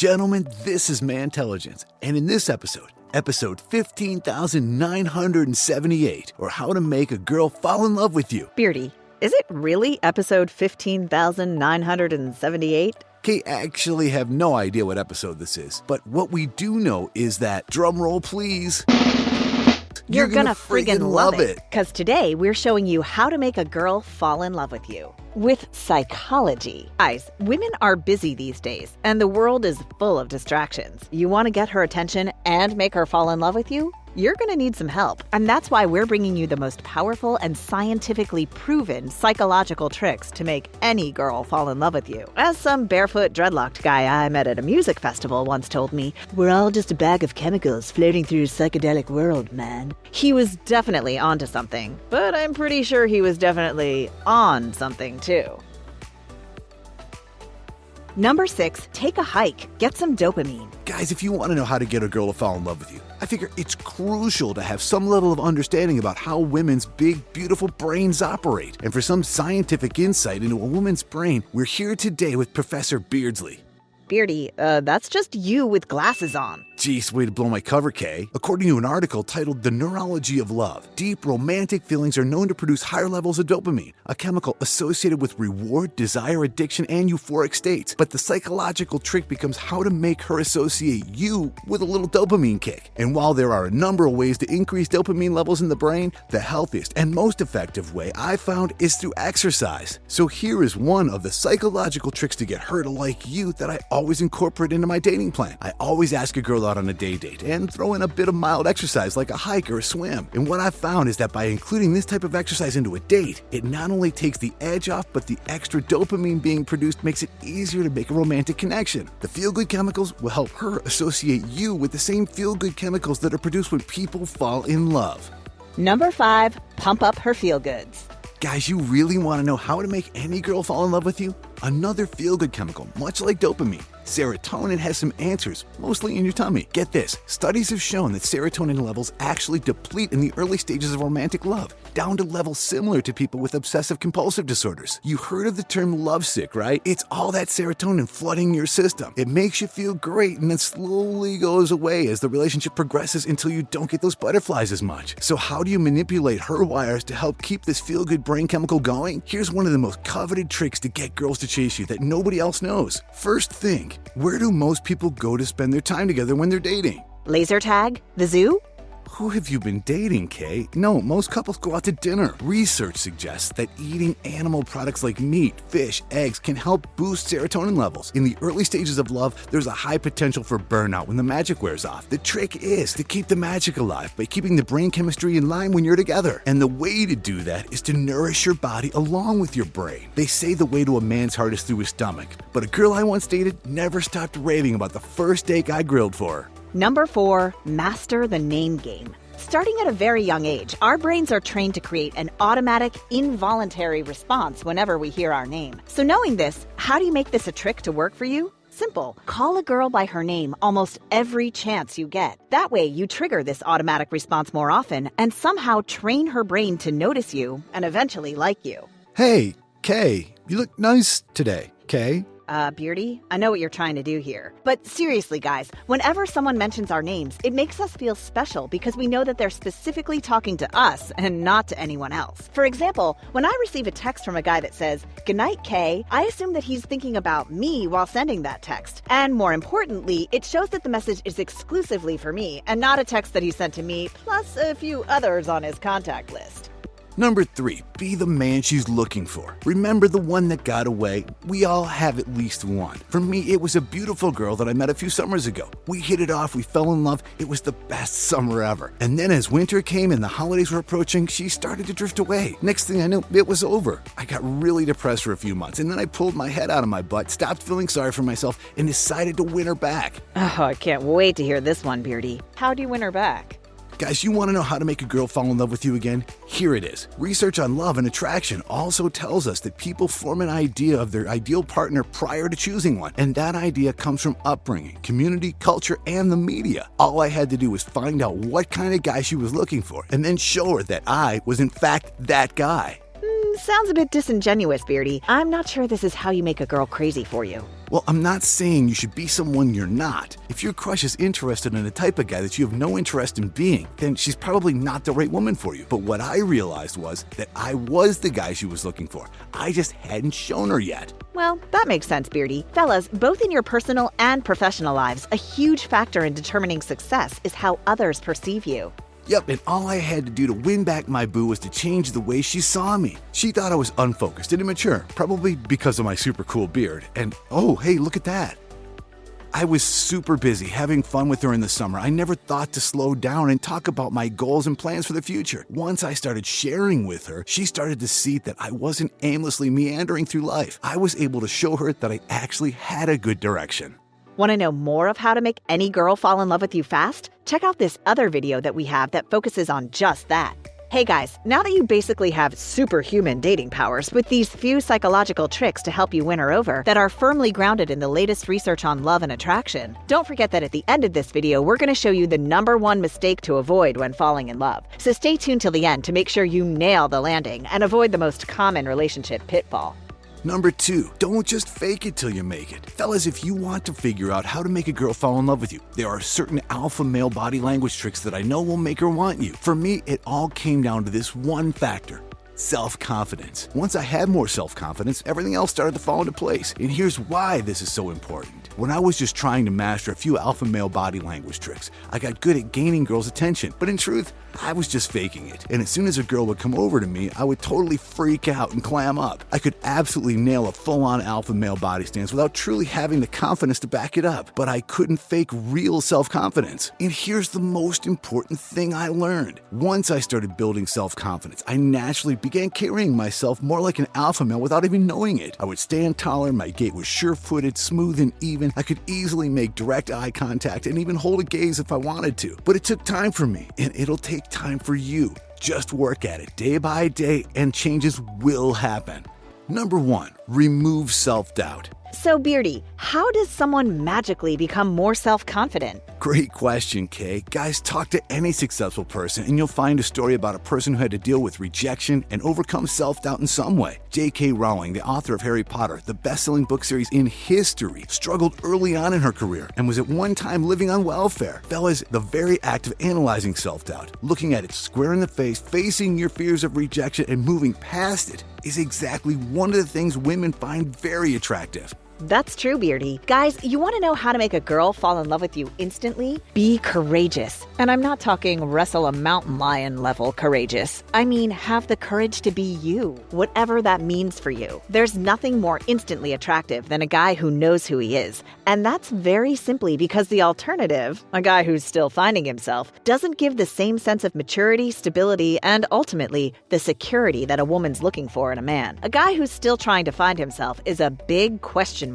Gentlemen, this is Mantelligence, and in this episode, episode 15,978, or How to Make a Girl Fall in Love with You. Beardy, is it really episode 15,978? Kate actually have no idea what episode this is, but what we do know is that, drum roll please, You're, gonna, friggin' love it. Because today we're showing you how to make a girl fall in love with you with psychology. Guys, women are busy these days, and the world is full of distractions. You wanna get her attention and make her fall in love with you? You're gonna need some help. And that's why we're bringing you the most powerful and scientifically proven psychological tricks to make any girl fall in love with you. As some barefoot, dreadlocked guy I met at a music festival once told me, we're all just a bag of chemicals floating through a psychedelic world, man. He was definitely onto something, but I'm pretty sure he was definitely on something too. Number six, take a hike. Get some dopamine. Guys, if you want to know how to get a girl to fall in love with you, I figure it's crucial to have some level of understanding about how women's big, beautiful brains operate. And for some scientific insight into a woman's brain, we're here today with Professor Beardsley. Beardy, uh, that's just you with glasses on. Geez, way to blow my cover, Kay. According to an article titled The Neurology of Love, deep romantic feelings are known to produce higher levels of dopamine, a chemical associated with reward, desire, addiction, and euphoric states. But the psychological trick becomes how to make her associate you with a little dopamine kick. And while there are a number of ways to increase dopamine levels in the brain, the healthiest and most effective way I found is through exercise. So here is one of the psychological tricks to get her to like you that I always incorporate into my dating plan. I always ask a girl out on a day date and throw in a bit of mild exercise like a hike or a swim. And what I've found is that by including this type of exercise into a date, it not only takes the edge off, but the extra dopamine being produced makes it easier to make a romantic connection. The feel good chemicals will help her associate you with the same feel good chemicals that are produced when people fall in love. Number five, pump up her feel goods. Guys, you really want to know how to make any girl fall in love with you? Another feel good chemical, much like dopamine. Serotonin has some answers, mostly in your tummy. Get this studies have shown that serotonin levels actually deplete in the early stages of romantic love, down to levels similar to people with obsessive compulsive disorders. You heard of the term lovesick, right? It's all that serotonin flooding your system. It makes you feel great and then slowly goes away as the relationship progresses until you don't get those butterflies as much. So, how do you manipulate her wires to help keep this feel good brain chemical going? Here's one of the most coveted tricks to get girls to chase you that nobody else knows. First thing, where do most people go to spend their time together when they're dating? Laser tag? The zoo? Who have you been dating, Kay? No, most couples go out to dinner. Research suggests that eating animal products like meat, fish, eggs can help boost serotonin levels. In the early stages of love, there's a high potential for burnout when the magic wears off. The trick is to keep the magic alive by keeping the brain chemistry in line when you're together. And the way to do that is to nourish your body along with your brain. They say the way to a man's heart is through his stomach, but a girl I once dated never stopped raving about the first steak I grilled for her. Number four, master the name game. Starting at a very young age, our brains are trained to create an automatic, involuntary response whenever we hear our name. So, knowing this, how do you make this a trick to work for you? Simple. Call a girl by her name almost every chance you get. That way, you trigger this automatic response more often and somehow train her brain to notice you and eventually like you. Hey, Kay, you look nice today, Kay. Uh, Beardy, I know what you're trying to do here. But seriously, guys, whenever someone mentions our names, it makes us feel special because we know that they're specifically talking to us and not to anyone else. For example, when I receive a text from a guy that says, Goodnight, Kay, I assume that he's thinking about me while sending that text. And more importantly, it shows that the message is exclusively for me and not a text that he sent to me, plus a few others on his contact list. Number three, be the man she's looking for. Remember the one that got away? We all have at least one. For me, it was a beautiful girl that I met a few summers ago. We hit it off, we fell in love. It was the best summer ever. And then as winter came and the holidays were approaching, she started to drift away. Next thing I knew, it was over. I got really depressed for a few months, and then I pulled my head out of my butt, stopped feeling sorry for myself, and decided to win her back. Oh, I can't wait to hear this one, Beardy. How do you win her back? Guys, you want to know how to make a girl fall in love with you again? Here it is. Research on love and attraction also tells us that people form an idea of their ideal partner prior to choosing one. And that idea comes from upbringing, community, culture, and the media. All I had to do was find out what kind of guy she was looking for and then show her that I was, in fact, that guy. Sounds a bit disingenuous, Beardy. I'm not sure this is how you make a girl crazy for you. Well, I'm not saying you should be someone you're not. If your crush is interested in a type of guy that you have no interest in being, then she's probably not the right woman for you. But what I realized was that I was the guy she was looking for. I just hadn't shown her yet. Well, that makes sense, Beardy. Fellas, both in your personal and professional lives, a huge factor in determining success is how others perceive you. Yep, and all I had to do to win back my boo was to change the way she saw me. She thought I was unfocused and immature, probably because of my super cool beard. And oh, hey, look at that. I was super busy having fun with her in the summer. I never thought to slow down and talk about my goals and plans for the future. Once I started sharing with her, she started to see that I wasn't aimlessly meandering through life. I was able to show her that I actually had a good direction. Want to know more of how to make any girl fall in love with you fast? Check out this other video that we have that focuses on just that. Hey guys, now that you basically have superhuman dating powers with these few psychological tricks to help you win her over that are firmly grounded in the latest research on love and attraction, don't forget that at the end of this video, we're going to show you the number one mistake to avoid when falling in love. So stay tuned till the end to make sure you nail the landing and avoid the most common relationship pitfall. Number two, don't just fake it till you make it. Fellas, if you want to figure out how to make a girl fall in love with you, there are certain alpha male body language tricks that I know will make her want you. For me, it all came down to this one factor self confidence. Once I had more self confidence, everything else started to fall into place. And here's why this is so important. When I was just trying to master a few alpha male body language tricks, I got good at gaining girls' attention. But in truth, I was just faking it. And as soon as a girl would come over to me, I would totally freak out and clam up. I could absolutely nail a full on alpha male body stance without truly having the confidence to back it up. But I couldn't fake real self confidence. And here's the most important thing I learned. Once I started building self confidence, I naturally began carrying myself more like an alpha male without even knowing it. I would stand taller, my gait was sure footed, smooth, and even. I could easily make direct eye contact and even hold a gaze if I wanted to. But it took time for me, and it'll take time for you. Just work at it day by day, and changes will happen. Number one, remove self doubt. So, Beardy, how does someone magically become more self confident? Great question, Kay. Guys, talk to any successful person and you'll find a story about a person who had to deal with rejection and overcome self doubt in some way. J.K. Rowling, the author of Harry Potter, the best selling book series in history, struggled early on in her career and was at one time living on welfare. Fellas, the very act of analyzing self doubt, looking at it square in the face, facing your fears of rejection, and moving past it is exactly one of the things women find very attractive. That's true, Beardy. Guys, you want to know how to make a girl fall in love with you instantly? Be courageous. And I'm not talking wrestle a mountain lion level courageous. I mean, have the courage to be you, whatever that means for you. There's nothing more instantly attractive than a guy who knows who he is. And that's very simply because the alternative, a guy who's still finding himself, doesn't give the same sense of maturity, stability, and ultimately the security that a woman's looking for in a man. A guy who's still trying to find himself is a big question